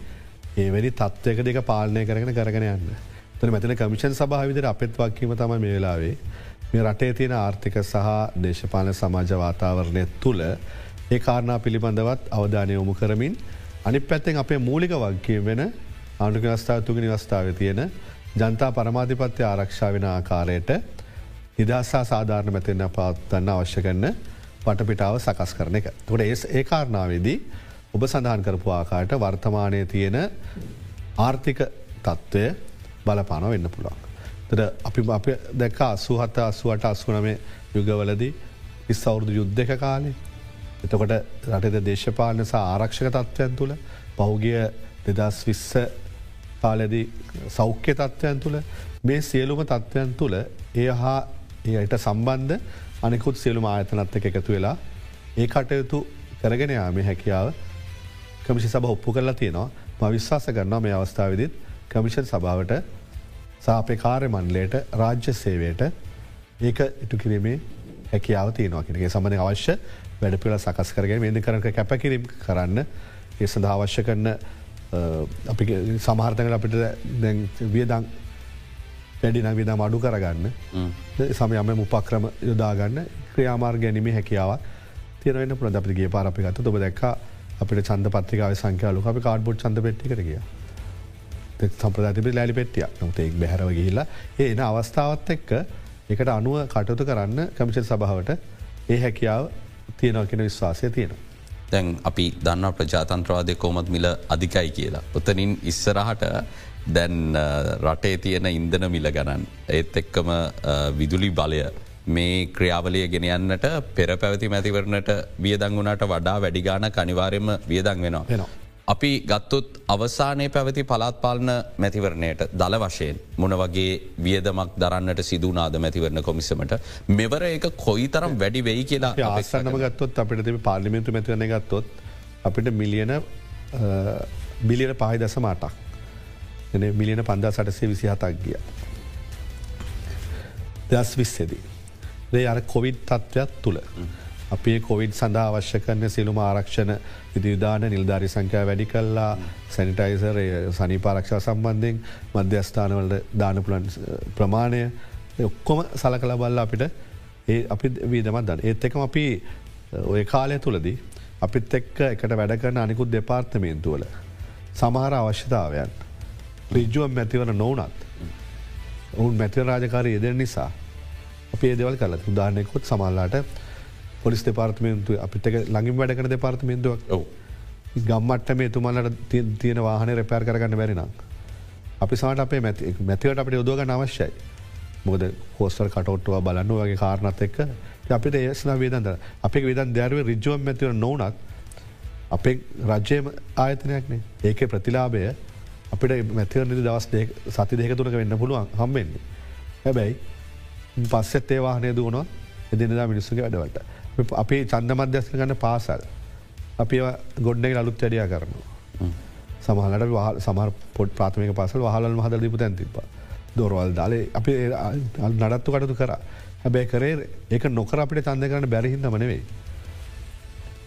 ඒවැනි තත්වයක දෙක පාලනය කරගෙන කරගෙන යන්න. තන මෙතන කමිෂන් සභාවිදර අපත් වක්කීම තම මේ වෙලාවේ මේ රටේ තියෙන ආර්ථික සහ දේශපාලන සමාජ වාතාවරණය තුළ ඒ කාරණා පිළිබඳවත් අවධානය යොමු කරමින් අනි පැත්තෙන් අපේ මූලික වක්කිය වෙන ආණ්ඩුක වස්ථාව තුගනි වස්ථාව තියෙන ජනතා පරමාධිපත්‍ය ආරක්ෂා වෙන ආකාරයට නිදහසා සාධාරණ මැතින්න පවත්වන්න අවශ්‍ය කරන්න පටපිටාව සකස් කරන එක. තොට ඒ කාරණාවේදී ඔබ සඳහන් කරපු ආකාට වර්තමානය තියෙන ආර්ථික තත්ත්වය බලපානව වෙන්න පුළුවන්. තට අපි අප දැක අසුහත අසුවට අස්කුණමේ යුගවලදී ඉස් අවුරුදු යුද්ධක කාලේ. එතකොට රටද දේශපාලන සහ ආරක්ෂක තත්ත්වයන් තුළ පෞගිය දෙදස් විස්ස කාලදී සෞඛ්‍ය තත්ත්වයන් තුළ මේ සියලුම තත්ත්වයන් තුළ ඒ හා ඒයට සම්බන්ධ අනෙකුත් සියලුම ආයතනත් එක එකතු වෙලා ඒ කටයුතු කරගෙන යාම හැකියාව කමිෂි සබ ඔප්පු කරලා තියෙනවා. ම විශ්වාස කරන්නා මේ අවස්ථාවවිදිත් කමිෂන් සභාවට සාපේ කාර්ය මණ්ඩලයට රාජ්‍ය සේවයට ඒක ඉටු කිරීමේ හැකියාව තියනවා කෙනගේ සමඳ අවශ්‍ය වැඩපිල සකස් කරගෙන මෙද කරක කැපකිරීම් කරන්න ඒ සඳහා අවශ්‍ය කරන අපි සමහර්තකට අපිට වියදං වැඩින විදම් අඩු කරගන්න. සමයම මුපක්‍රම යොදාගන්න ක්‍රියාමාර් ගැනීම හැකියාවක් තියරෙන ප්‍රදපතිගේ පාරපිගත ඔබ දැක් අපිට චන්ද පත්තිකාව සංකයාලු අපි කාඩ්බොඩ් චන්ද පෙට්ටි කරගිය සම්ප්‍රධතිපි ලෑලි පෙටිය නොතෙක් බැහරව ගිහිල්ලා එන අවස්ථාවත් එක්ක එකට අනුව කටයුතු කරන්න කමිෂන් සභාවට ඒ හැකියාව තියෙනව කෙන විශ්වාසය තියෙනවා. දැන් අපි දන්න ප්‍රජාතන්ත්‍රවාදය කෝමත් මිල අධිකයි කියලා. ඔතනින් ඉස්සරහට දැන් රටේ තියෙන ඉන්දන මිල ගණන්. ඒත් එක්කම විදුලි බලය මේ ක්‍රියාවලිය ගෙනයන්නට පෙර පැවති මැතිවරණට වියදංගුණට වඩා වැඩිගාන කනිවාරයම වියදං වෙනවා. අපි ගත්තුත් අවසානය පැවති පලාත්පාලන මැතිවරණයට දල වශයෙන් මොන වගේ වියදමක් දරන්නට සිදුනාද මැතිවරණ කොමිසමට මෙවර එක කොයි තරම් වැඩි වෙයි කියලා ආසන්නම ගත්තොත් අපිට තිබ පාලිමිතු මැතිවරණ ගත්තොත් අපිට මිලියන බිලියන පහයි දස මාටක් එන මිලියන පන්දා සටසේ විසි හතක් ගිය. දස් විස්සෙදී. දේ අර කොවිඩ් තත්ත්වයක් තුළ. අපේ කොවිඩ් සඳහා අවශ්‍ය කරන සිලුම ආරක්ෂණ විදිවිධාන නිල්ධාරි සංඛ්‍යා වැඩි කල්ලා සැනිටයිසර් සනි පාරක්ෂා සම්බන්ධයෙන් මධ්‍යස්ථානවලට දානපුලන් ප්‍රමාණය. ඔක්කොම සල කළ බල්ල අපිට ඒ අපි වීදමත් දන්න. ඒත් එකම අපි ඔය කාලය තුළදී අපිත් එක්ක එකට වැඩ කරන අනිකුත් දෙපාර්තමේන්තුවල සමහර අවශ්‍යතාවයන් රිජුවම් මැතිවන නොවනත් ඔවුන් මැතිව රාජකාරය යෙදෙන නිසා අපේ දෙවල් කල උදාහනයකොත් සමල්ලාට පොලිස් දෙපාර්තමේන්තු අපිට ළඟින් වැඩ කර දෙපාර්තමේන්තුවක් ඔව ගම්මට මේ තුමල්ලට තියෙන වාහන රැපෑර් කරගන්න බැරිනම්. අපි සමට අපේ මැති මැතිවට අපට යොදෝග අවශ්‍යයි. මොද හෝස්ටර් කටොට්ටුව බලන්න වගේ කාරණත් එක්ක අපිට ඒස්න වේදන්ද අපේ විදන් දැරුව රිජුවම් මැතිව නොවනත් අපේ රජ්‍යය ආයතනයක්නේ ඒක ප්‍රතිලාබය අපිට මැතිව නිදි දවස් සති දෙක තුනක වෙන්න පුළුවන් හම්බෙන්නේ. හැබැයි පස්සෙත් ඒ වාහනය දුවනවා එදිනදා මිනිස්සුගේ වැඩවට. අපේ චන්ද මධ්‍යස්ක ගන්න පාසල් අපි ගොඩ්ඩෙක් අලුත් වැඩිය කරනවා. සමහලට සමර පොඩ් ප්‍රාථමික පසල් වහලල් හද දිපු තැන් තිබ. දොරවල් දාලේ අපි නඩත්තු කටතු කර හැබැයි කරේ ඒක නොකර අපිට චන්ද කරන්න බැරිහිද මනවෙයි.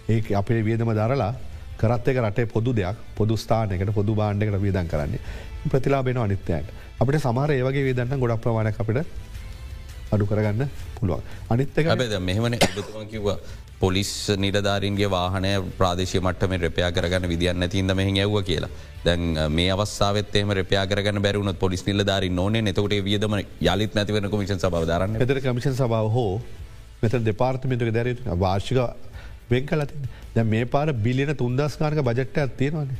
ඒක අපේ වියදම දරලා කරත් එක රටේ පොදු දෙයක් පොදු ස්ථානයකට පොදු බාණ්ඩකට වියදන් කරන්නේ ප්‍රතිලාබෙන අනිත්‍යයට අපිට සමහර ඒවගේ විදන්න ගොඩක් ප්‍රමාණයක් අපිට අඩු කරගන්න පුළුවන්. අනිත්තක මෙහමන කිව්වා පොලිස් නිලධාරන්ගේ වාහනය ප්‍රාදේශය මටම රපයා කරගන්න විදින්න තින්ද මෙහි ඇව්ව කියලා. දැන් මේ අවස්සාාවත්තේම රපයා කරගන්න බැරුණත් පොලිස් නිලධාරි නොනේ නතකට වියදම යලිත් නැතිවන කොමිෂන් සබවධරන්න එතර කමිෂන් සභාව හෝ මෙත දෙපාර්තමිතුක දැර වාර්ෂික වෙන් කලති දැ මේ පාර බිලියන තුන්දස්කාරක බජට්ට ඇත්තියෙනවාන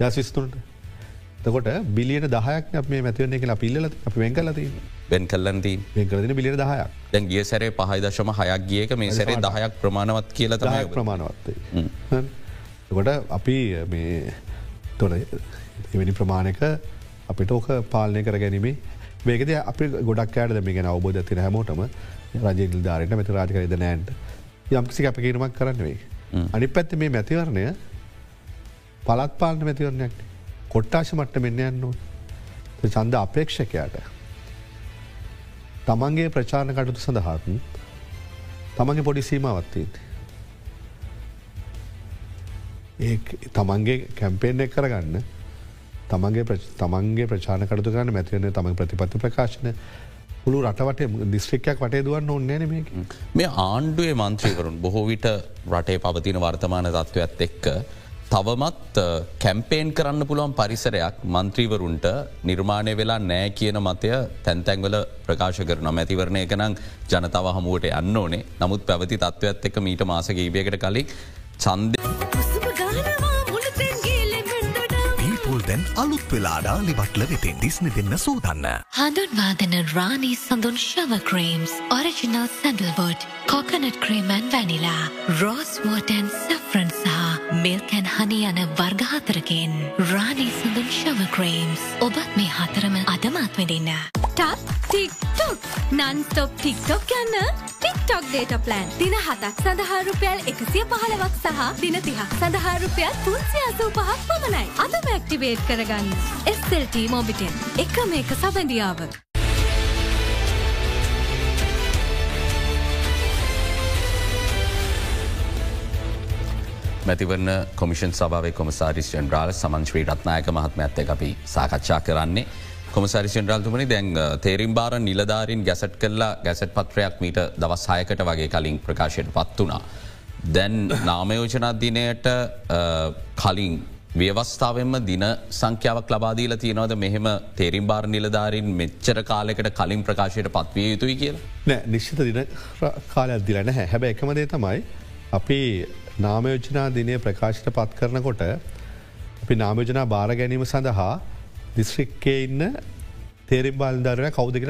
දස්විස්තුන්ට තකොට බිලියන දහයක් මේ මැතිවන්නේ කියලා පිල්ල අප වෙන් කලති වෙන් කල්ලන්දී වෙන්කලදින බිලිය දහයක් දැන් ගිය සැරේ පහයිදශම හයක් ගියක මේ සැරේ දහයක් ප්‍රමාණවත් කියල තමයි ප්‍රමාණවත්තේ කොට අපි මේ තොර එවැනි ප්‍රමාණක අපිට ඕක පාලනය කර ගැනීමේ. මේකද අපි ගොඩක් ෑට දෙම ගෙන අවබෝධ තින හැමෝටම රජ නිල්ධාරයට මෙත රාජකරද නෑන්ට යම්කිසි අප කිරීමක් කරන්න වෙයි. අනි පැත්ත මේ මැතිවරණය පලත් පාලන මැතිවරණයක් කොට්ටාශ මට්ට මෙන්න යන්න චන්ද අපේක්ෂකයාට තමන්ගේ ප්‍රචාණ කටුතු සඳහාත් තමන්ගේ පොඩි සීමවත්තීත්. ඒ තමන්ගේ කැම්පේෙන් එක් කරගන්න තමන්ගේ තමන්ගේ ප්‍රචාන කටතු ගන්න මැතිවන තම ප්‍රතිපත්ති ප්‍රකාශන පුළු රටවට දිස්ත්‍රික්කයක් වටේ දුවන්න ඔන්නන මේක මේ ආණ්ඩුවේ මන්ත්‍රීවරුන් බොහෝ විට රටේ පවතින වර්තමාන තත්ත්වත් එක්ක තවමත් කැම්පේන් කරන්න පුළුවන් පරිසරයක් මන්ත්‍රීවරුන්ට නිර්මාණය වෙලා නෑ කියන මතය තැන්තැන්වල ප්‍රකාශ කරන මැතිවරණය කනං ජනතාව හමුවට යන්න ඕනේ නමුත් පැවති තත්ත්වත් එක මීට මාසක ඉබියකට කලින් චන්දය. දැන් අලුත් වෙලාඩා ලිබට්ල වෙතෙන් දිස්න දෙන්න සූදන්න. හඳුන්වාදන රානී සඳුන් shower creams original sandalwood coconut ක්‍රීමන් vanilla rosewater saffron සහ මිල්කැන් හනි යන වර්ගහතරකෙන් රානී සඳුන් ශව ක්‍රීම්ස් ඔබත් මේ හතරම අදමත් වෙදින්න. ටක් ටික්ටොක් නන්ස්තොප් ටික්ටොක් යන්න ටික්ටොක් ඩේට ප්ලන් දින හතක් සඳහා රුපියල් එකසිය පහලවක් සහ දින තිහක් සඳහා රුපියල් තුන්සිය අසූ පහක් පමණයි. අදම ඇක්ටිවේට් කරගන්න. SLT මොබිටෙන් එක මේක සබඳියාව. මැතිවරණ කොමිෂන් සභාව කොමසාරිස් ජෙන්ඩ්‍රාල් සමංශ්‍රී රත්නායක මහත්මඇත්ත අපි සාකච්ඡා කරන්නේ. කොමසාරිසිෙන්ඩ්‍රල්තුමනි දැන් තේරිම් බාර නිලධාරින් ගැසට් කරලා ගැසට් පත්‍රයක් මීට දවස් හයකට වගේ කලින් ප්‍රකාශයට පත් වනා. දැන් නාමයෝජනත්දිනයට කලින් ව්‍යවස්ථාවෙන්ම දින සංඛ්‍යාවක් ලබාදීල තියෙනවද මෙහෙම තේරිම් බාර නිලධාරින් මෙච්චර කාලෙකට කලින් ප්‍රකාශයට පත්විය යුතුයි කියල. නෑ නිශ්ිත දින කාලයක් දිලන හැ හැබැ එකමදේ තමයි අපි නාමයෝජනා දිනය ප්‍රකාශයට පත් කරනකොට අපි නාමයෝජනා බාර ගැනීම සඳහා දිස්ත්‍රික්කේ ඉන්න තේරිම් බාල්ධරන කෞදකට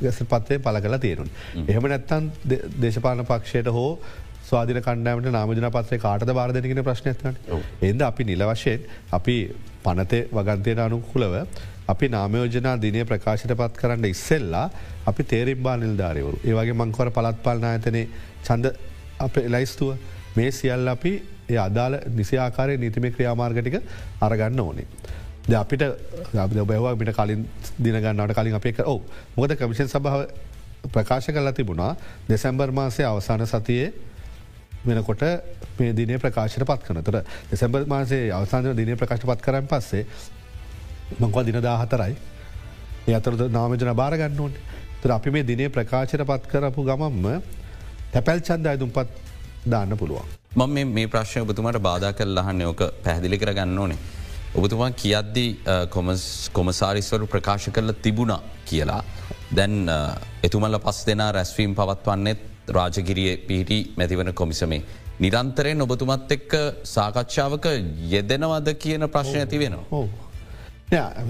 ගස පත්වය පල කලා තියෙනුන්. එහෙම නැත්තන් දේශපාන පක්ෂයට හෝ ස්වාධන කණ්ඩෑමට නාමජන පත්සේ කාටද බාරධනගෙන ප්‍රශ්නයත්න එද අපි නිල වශයෙන් අපි පනතේ වගන්තයට අනුකුලව අපි නාමයෝජනා දිනය ප්‍රකාශයට පත් කරන්න ඉස්සෙල්ලා අපි තේරිම්බා නිල්ධාරයවරු ඒවගේ මංකවර පළත් පාලනායතනය චන්ද අප එලයිස්තුව මේ සියල් අපි ඒ අදාළ නිසිආකාරය නීතිමේ ක්‍රියාමාර්ගටික අරගන්න ඕනේ. ද අපිට බැවා පිට කලින් දිනගන්නට කලින් අපේ ඕ මොද කමිෂන් සභාව ප්‍රකාශ කලා තිබුණා දෙසැම්බර් මාසය අවසාන සතියේ වෙනකොට මේ දිනේ ප්‍රකාශයට පත් කනතර දෙසැම්බර් මාසේ අවසාන දින ප්‍රකාශ පත් කරන්න පස්සේ මංකවා දින දාහතරයි ඒ අතරද නාමජන භාරගන්න ඕන්. තර අපි මේ දිනේ ප්‍රකාශයට පත් කරපු ගමම්ම තැපැල් චන්ද අයදුම්පත් දාන්න පුළුවන්. මම මේ ප්‍රශ්ය ඔබතුමට බාධ කල් ලහන්න ඕක පැහදිලි කර ගන්න ඕනේ. ඔබතුමා කියද්දී කොමසාරිස්වරු ප්‍රකාශ කරල තිබුණා කියලා. දැන් එතුමල්ල පස් දෙනා රැස්වීම් පවත්වන්නෙත් රාජගිරිය පිහිටි මැතිවන කොමිසමේ. නිරන්තරයෙන් ඔබතුමත් එක්ක සාකච්ඡාවක යෙදෙනවද කියන ප්‍රශ්න ඇති වෙනවා.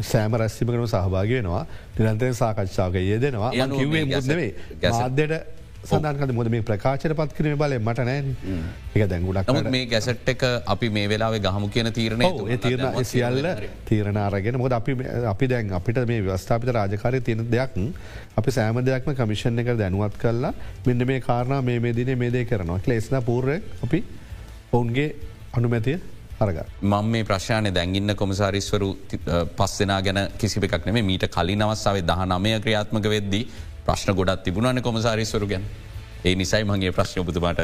සෑම රැස්සිමකනම සහභාගෙනවා නිරන්තය සාකච්ඡාවක යෙදෙනවා කිවේ මුදවේ ගැසද්දයට සඳන්කද මොද මේ ප්‍රකාශයට පත් කිරීම බල මට නෑන් එක දැංගුඩක් නමුත් මේ ගැසට් එක අපි මේ වෙලාවේ ගහමු කියන තීරණය තීරණ සියල්ල තීරණ අරගෙන මොද අපි අපි දැන් අපිට මේ වස්ථාපිත රාජකාරය තියෙන දෙයක් අපි සෑම දෙයක්ම කමිෂණ එක දැනුවත් කරලා මෙන්න මේ කාරණා මේ දින මේ දේ කරනවා ලෙස්න පූර්ය අපි ඔවුන්ගේ අනුමැතිය අරග. මං මේ ප්‍රශ්ානය දැගින්න කොමසාරිස්වරු පස්සෙනා ගැන කිසිපක් නෙේ මීට කලින් අවස්සාාවේ දහ නමය ක්‍රියාත්මක වෙද්දී ප්‍රශ්න ගොඩත් තිබුණන කොමසාරිස්වරු ගැන. ඒ නිසයි මගේ ප්‍රශ්න ඔබතුමාට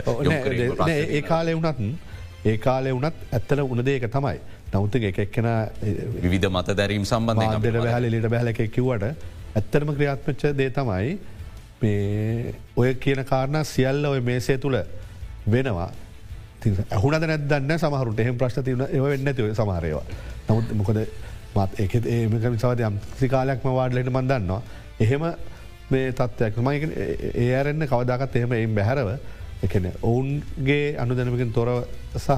ඒ කාලය වනත් ඒ කාලය වනත් ඇත්තල උනදේක තමයි. නෞත එක එක්කෙන විධ මත දැරීම් සම්බන්ධ දෙට බැහල ලිට බැහල එක කිවට ඇත්තරම ක්‍රියාත්මච්ච දේ තමයි මේ ඔය කියන කාරණ සියල්ල ඔය මේසේ තුළ වෙනවා. ඇහුනද නැදන්න සමහරුට එහෙම ප්‍රශ්න තිවන ඒ වෙන්න ඇතිව සමහරයවා නමුත් මොකද මත් එක ඒමක විසාද යම් සිකාලයක්ම වාඩලට මන්දන්නවා එහෙම මේ තත්වයක් මයි ඒ අරන්න කවදාකත් එහෙම එම් බැහැරව එකන ඔවුන්ගේ අනු දැනමකින් තොරව සහ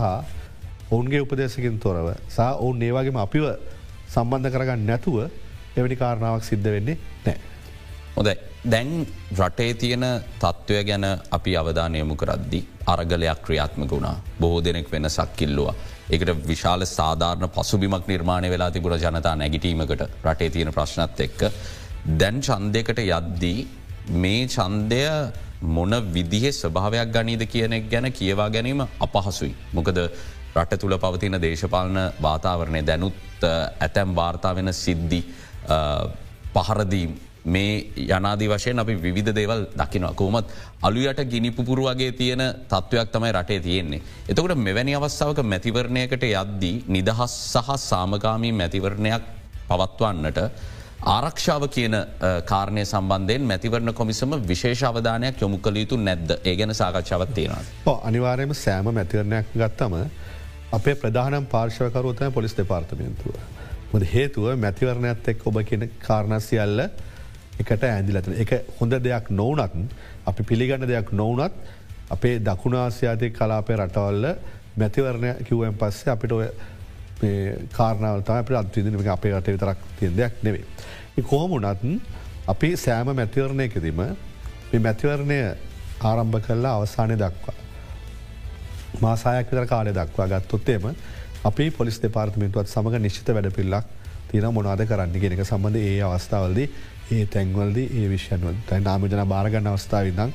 ඔවුන්ගේ උපදේශකින් තොරව සහ ඔවුන් ඒවාගේම අපිව සම්බන්ධ කරගන්න නැතුව එවැනි කාරණාවක් සිද්ධ වෙන්නේ නෑ. හොදයි දැන් රටේ තියෙන තත්ත්වය ගැන අපි අවධානයමු කරද්දි අරගලයක් ක්‍රියාත්මක වුණා බොහෝ දෙනෙක් වෙන සක්කිල්ලවා. එකට විශාල සාධාරණ පසුබිමක් නිර්මාණය වෙලා තිබුණ ජනතා නැගිටීමකට රටේ තියෙන ප්‍රශ්නත් එක්ක දැන් චන්දයකට යද්දී මේ චන්දය මොන විදිහ ස්වභාවයක් ගනීද කියනෙක් ගැන කියවා ගැනීම අපහසුයි. මොකද රට තුළ පවතින දේශපාලන වාතාවරණය දැනුත් ඇතැම් වාර්තා වෙන සිද්ධි පහරදීම් මේ යනාදී වශයෙන් අපි විධ දේවල් දකිනවා කෝමත් අලුයට ගිනිපුපුරු වගේ තියෙන තත්ත්වයක් තමයි රටේ තියෙන්නේ. එතකට මෙවැනි අවස්ථාවක මැතිවරණයකට යද්දී නිදහස් සහ සාමගාමී මැතිවරණයක් පවත්වන්නට ආරක්ෂාව කියන කාරණය සම්බන්ධයෙන් මැතිවරණ කොමිසම විශේෂවධානයක් යොමු කළ යුතු නැද්ද ඒ ගැන සාකච්ඡාවත් තියෙනවා. අනිවාරයම සෑම මැතිවරණයක් ගත්තම අපේ ප්‍රධානම් පාර්ශවකරුවතය පොලිස් දෙපාර්තමයන්තුව. මොද හේතුව මැතිවරණයත් එක් ඔබ කියන කාරණසියල්ල එකට ඇඳිලතන එක හොඳ දෙයක් නොවනත් අපි පිළිගන්න දෙයක් නොවනත් අපේ දකුණාසියාතිය කලාපය රටවල්ල මැතිවරණය කිව්වෙන් පස්සේ අපිට ඔය කාරණාවතා අප අත්විදින අපේ රට විතරක් තියෙන් දෙයක් නෙවේ. කොහොමුණත් අපි සෑම මැතිවරණයකදීම මේ මැතිවරණය ආරම්භ කරලා අවසානය දක්වා. මාසායක් විතර කාලය දක්වා ගත්තොත්තේම අපි පොලිස් දෙපාර්තමේන්තුවත් සමඟ නිශ්ිත වැඩ පිල්ලක් තින මොනාද කරන්න ගෙනක සම්බඳ ඒ අවස්ථාවලද ඒ තැන්වල්ද ඒ විශ්යන්ව තයි නාමජන භාරගන්න අවස්ථාවන්නම්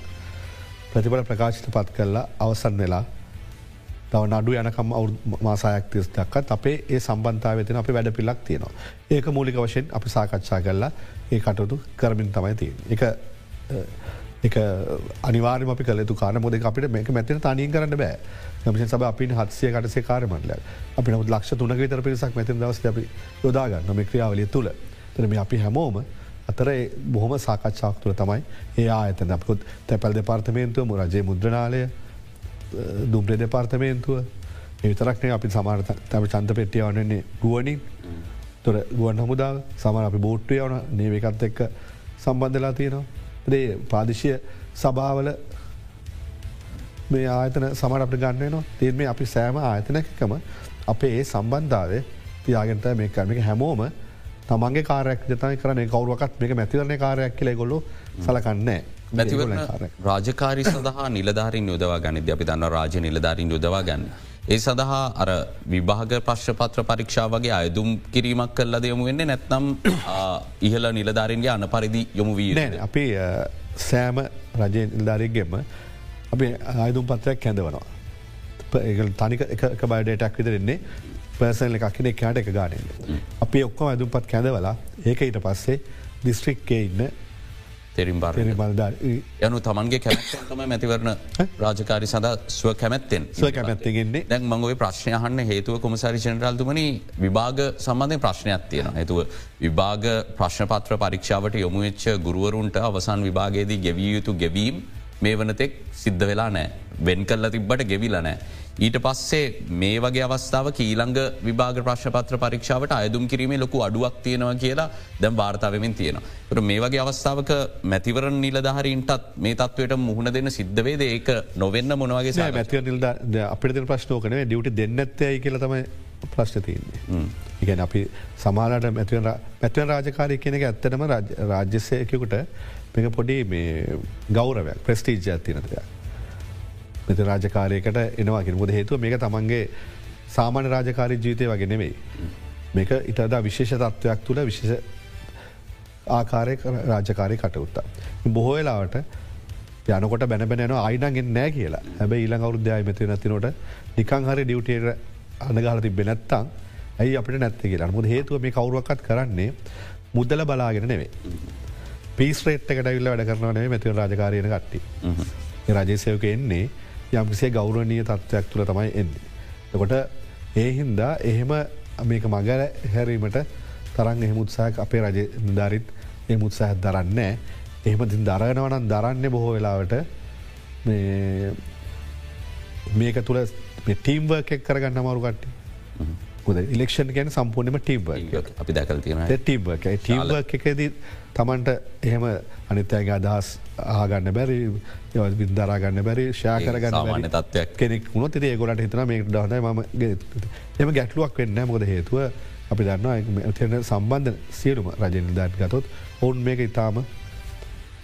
ප්‍රතිබල ප්‍රකාශිත පත් කරලා අවසන් වෙලා තව නඩු යනකම් මාසායක් තිස් දක්කත් අපේ ඒ සම්බන්ධාව තින අපි වැඩ පිල්ලක් තියෙනවා. ඒක මූලික වශයෙන් අපි සාකච්ඡා කරලා ඒ කටයුතු කරමින් තමයි තිය. එක එක අනිවාර්ම අපි කලතු කාන මොද අපිට මේක මැතින තනීන් කරන්න බෑ. මිෂ සබ අපි හත්සිය කටසේ කාරමටල අපි නමුත් ලක්ෂ තුනක විතර පිරිසක් මැතින් දවස් අපි යොදාගන්න මේ ක්‍රියාවලිය තුළ. තනම අපි හැමෝම අතර බොහොම සාකච්ඡාක් තුළ තමයි ඒ ආයතන. අපකුත් තැපැල් දෙපාර්තමේන්තුව රජයේ මුද්‍රනාලය දුම්්‍රේ දෙපාර්තමේන්තුව. ඒතරක්නේ අපි සමාර තම චන්ත පෙට්ටිය වනන්නේ ගුවනින්. තොර ගුවන් හමුදාව සමර අපි බෝට්ටය වන නේවකත් එක්ක සම්බන්ධලා තියෙනවා. දේ ප්‍රාදිශය සභාවල මේ ආයතන සමට අපට ගන්නනවා තින් මේ අපි සෑම ආයතනකම අපේ ඒ සම්බන්ධාවේ තියාගෙන්ට මේ කරමික හැමෝම තමන්ගේ කාරයක් ජතයි කරන කවරුවකත් මේක මැතිවරණ කාරයක් කියල ගොල්ලු සලකන්නේ රාජකාරි සඳහා (laughs) නිලධාරින් යොදවා ගනිද අපි දන්න රාජ නිලධාරින් යොදවා ගන්න. ඒ සඳහා අර විභාග ප්‍රශ්පත්‍ර පරීක්ෂා වගේ අයදුම් කිරීමක් කල්ල දෙයමු වෙන්නේ නැත්නම් (coughs) ඉහල නිලධාරින්ගේ අන පරිදි යොමු වී නෑ අපි සෑම රජය නිල්ධාරයක්ගෙම අපි ආයදුම් පත්‍රයක් කැඳවනවා. ඒ තනික එක බයිඩටක් විතරෙන්නේ පර්සනල එකක්න එකයාට එක ගානන්න. අපි ඔක්කොම ඇදුම් පත් කැඳවලා ඒක ඊට පස්සේ දිස්ත්‍රික්කේ ඉන්න තෙරින් බාර යනු තමන්ගේ කැමතම මැතිවරණ රාජකාරි සඳ ස්ව කැමැත්තෙන් ස්ව කැමැත්තගෙන්නේ දැන් මංගවේ ප්‍රශ්නයහන්න හේතුව කොමසාරි ජනරල්තුමනි විභාග සම්බන්ධය ප්‍රශ්නයක් තියෙන හතුව විභාග ප්‍රශ්නපත්‍ර පරීක්ෂාවට යොමුවෙච්ච ගුරුවරුන්ට අවසන් විභාගේදී ගෙවිය යුතු ගෙවීම් මේ වනතෙක් සිද්ධ වෙලා නෑ වෙන් කල්ල තිබ්බට ගෙවිල නෑ. ඊට පස්සේ මේ වගේ අවස්ථාව කීළඟ විභාග ප්‍රශ්පත්‍ර පරීක්ෂාවට අයදුම් කිරීමේ ලොකු අඩුවක් තියෙනවා කියලා දැම් වාර්තාවමින් තියෙනවා. ට මේ වගේ අවස්ථාවක මැතිවර නිලධහරින්ටත් මේ තත්වයට මුහුණ දෙන්න සිද්ධවේද ඒක නොවෙන්න මොනවගේ මැතිව නිල්ද අපිට ප්‍රශ්නෝකන ඩියට දෙන්නත්තයයි කියලතම ප්‍රශ්න තියන්නේ. ඉගැන අපි සමාලට මැතිව මැතිව රාජකාරය කියනක ඇත්තනම රාජ්‍යසයකකුට මේක පොඩි ගෞරවයක් ප්‍රස්ටීජ ඇතිනතයක්. මෙත රාජකාරයකට එනවා කිරමුද හේතුව මේක තමන්ගේ සාමාන්‍ය රාජකාරී ජීවිතය වගේ නෙවෙයි. මේක ඉටදා විශේෂ තත්ත්වයක් තුළ විශේෂ ආකාරය රාජකාරය කටයුත්තා. බොහෝ වෙලාවට යනකොට බැනබැන අයිනගෙන් නෑ කියලා හැබ ඊළඟ අවුද්ධය මති නැතිනොට නිකං හරි ඩියුටේට අනගහල තිබෙ නැත්තං ඇයි අපිට නැත්ත කියලා මුද හේතුව මේ කවරුවක්කත් කරන්නේ මුදල බලාගෙන නෙවේ. පිස්රේට් එකට විල්ල වැඩ කරනවනේ මැතිව රාජකාරයන කට්ටි. රජසයක එන්නේ යම්කිසේ ගෞරවනීය තත්ත්වයක් තුළ තමයි එන්නේ. එකොට ඒ හින්දා එහෙම මේක මගර හැරීමට තරන් එහෙමුත්සාහක් අපේ රජ නිධාරිත් ඒ මුත්සාහ දරන්නේ එහෙම තින් දරගෙනවනන් දරන්නේ බොහෝ වෙලාවට මේක තුළ ටීම්වර්ක් එක් කරගන්න අමරු කට්ටි. ද ඉලෙක්ෂන් ගැන සම්පූර්ණම ටීම්ව අපි දැකල් තියෙන ටීම්ව ටීම්ව එකදී තමන්ට එහෙම අනිත්‍යගේ අදහස් ආගන්න බැරි විදරාගන්න බැරි ශා කරගන්න තත්වයක්. කෙනෙක් වුණොත් ඒ ගොලට හිතන මේ දහනයි ම එම ගැටලුවක් වෙන්න මොද හේතුව අපි දන්නවා තියන සම්බන්ධ සියලුම රජන දත් ගතොත් ඔවුන් මේක ඉතාම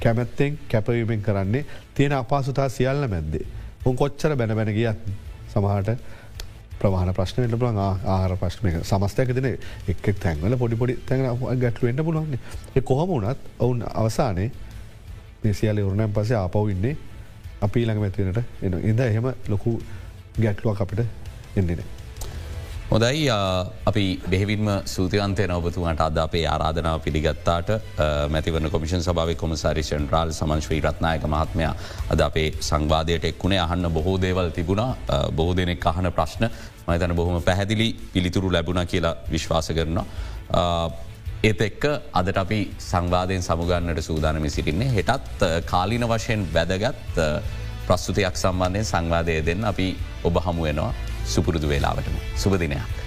කැමැත්තෙන් කැපවීමෙන් කරන්නේ තියෙන අපාසුතා සියල්ල මැද්දේ. උන් කොච්චර බැන බැන ගියත් සමහට ප්‍රවාහන ප්‍රශ්න ට පුලන් ආහර ප්‍රශ්නය සමස්තයක දෙන එක් තැන්වල පොඩිපොඩි තැන ගැටලුවෙන්ට පුළුවන්න්නේ කොහොම වනත් ඔවුන් අවසානයේ මේසියාල වරුණයන් පසේ ආපව් ඉන්නේ අපි ළඟ මැතිනට එන ඉද එහෙම ලොකු ගැටලුවක් අපිට එන්නේනේ. හොදයි අපි බෙහිවින්ම සූතියන්තය නවබතුමට අද අපේ ආරාධනාව පිළිගත්තාට මැතිවන කොමිෂන් සභාව කොමසාරිෂන් රාල් සමංශ්‍රී රත්නායක මහත්මය අද අපේ සංවාදයට එක්ුණේ. අහන්න බොහෝ දේවල් තිබුණා. බොහෝ දෙනෙක් අහන ප්‍රශ්න. මතන බොහොම පැහැදිලි පිළිතුරු ලැබුණ කියලා විශ්වාස කරනවා. ඒත් එක්ක අදට අපි සංවාධයෙන් සමුගන්නට සූදානමි සිටින්නේ හෙටත් කාලින වශයෙන් වැදගත් ප්‍රස්තුතියක් සම්බන්ධයෙන් සංවාධය දෙන්න අපි ඔබ හමුවෙනවා සුපුරුදු වෙලාවටම සුපදිනයක්.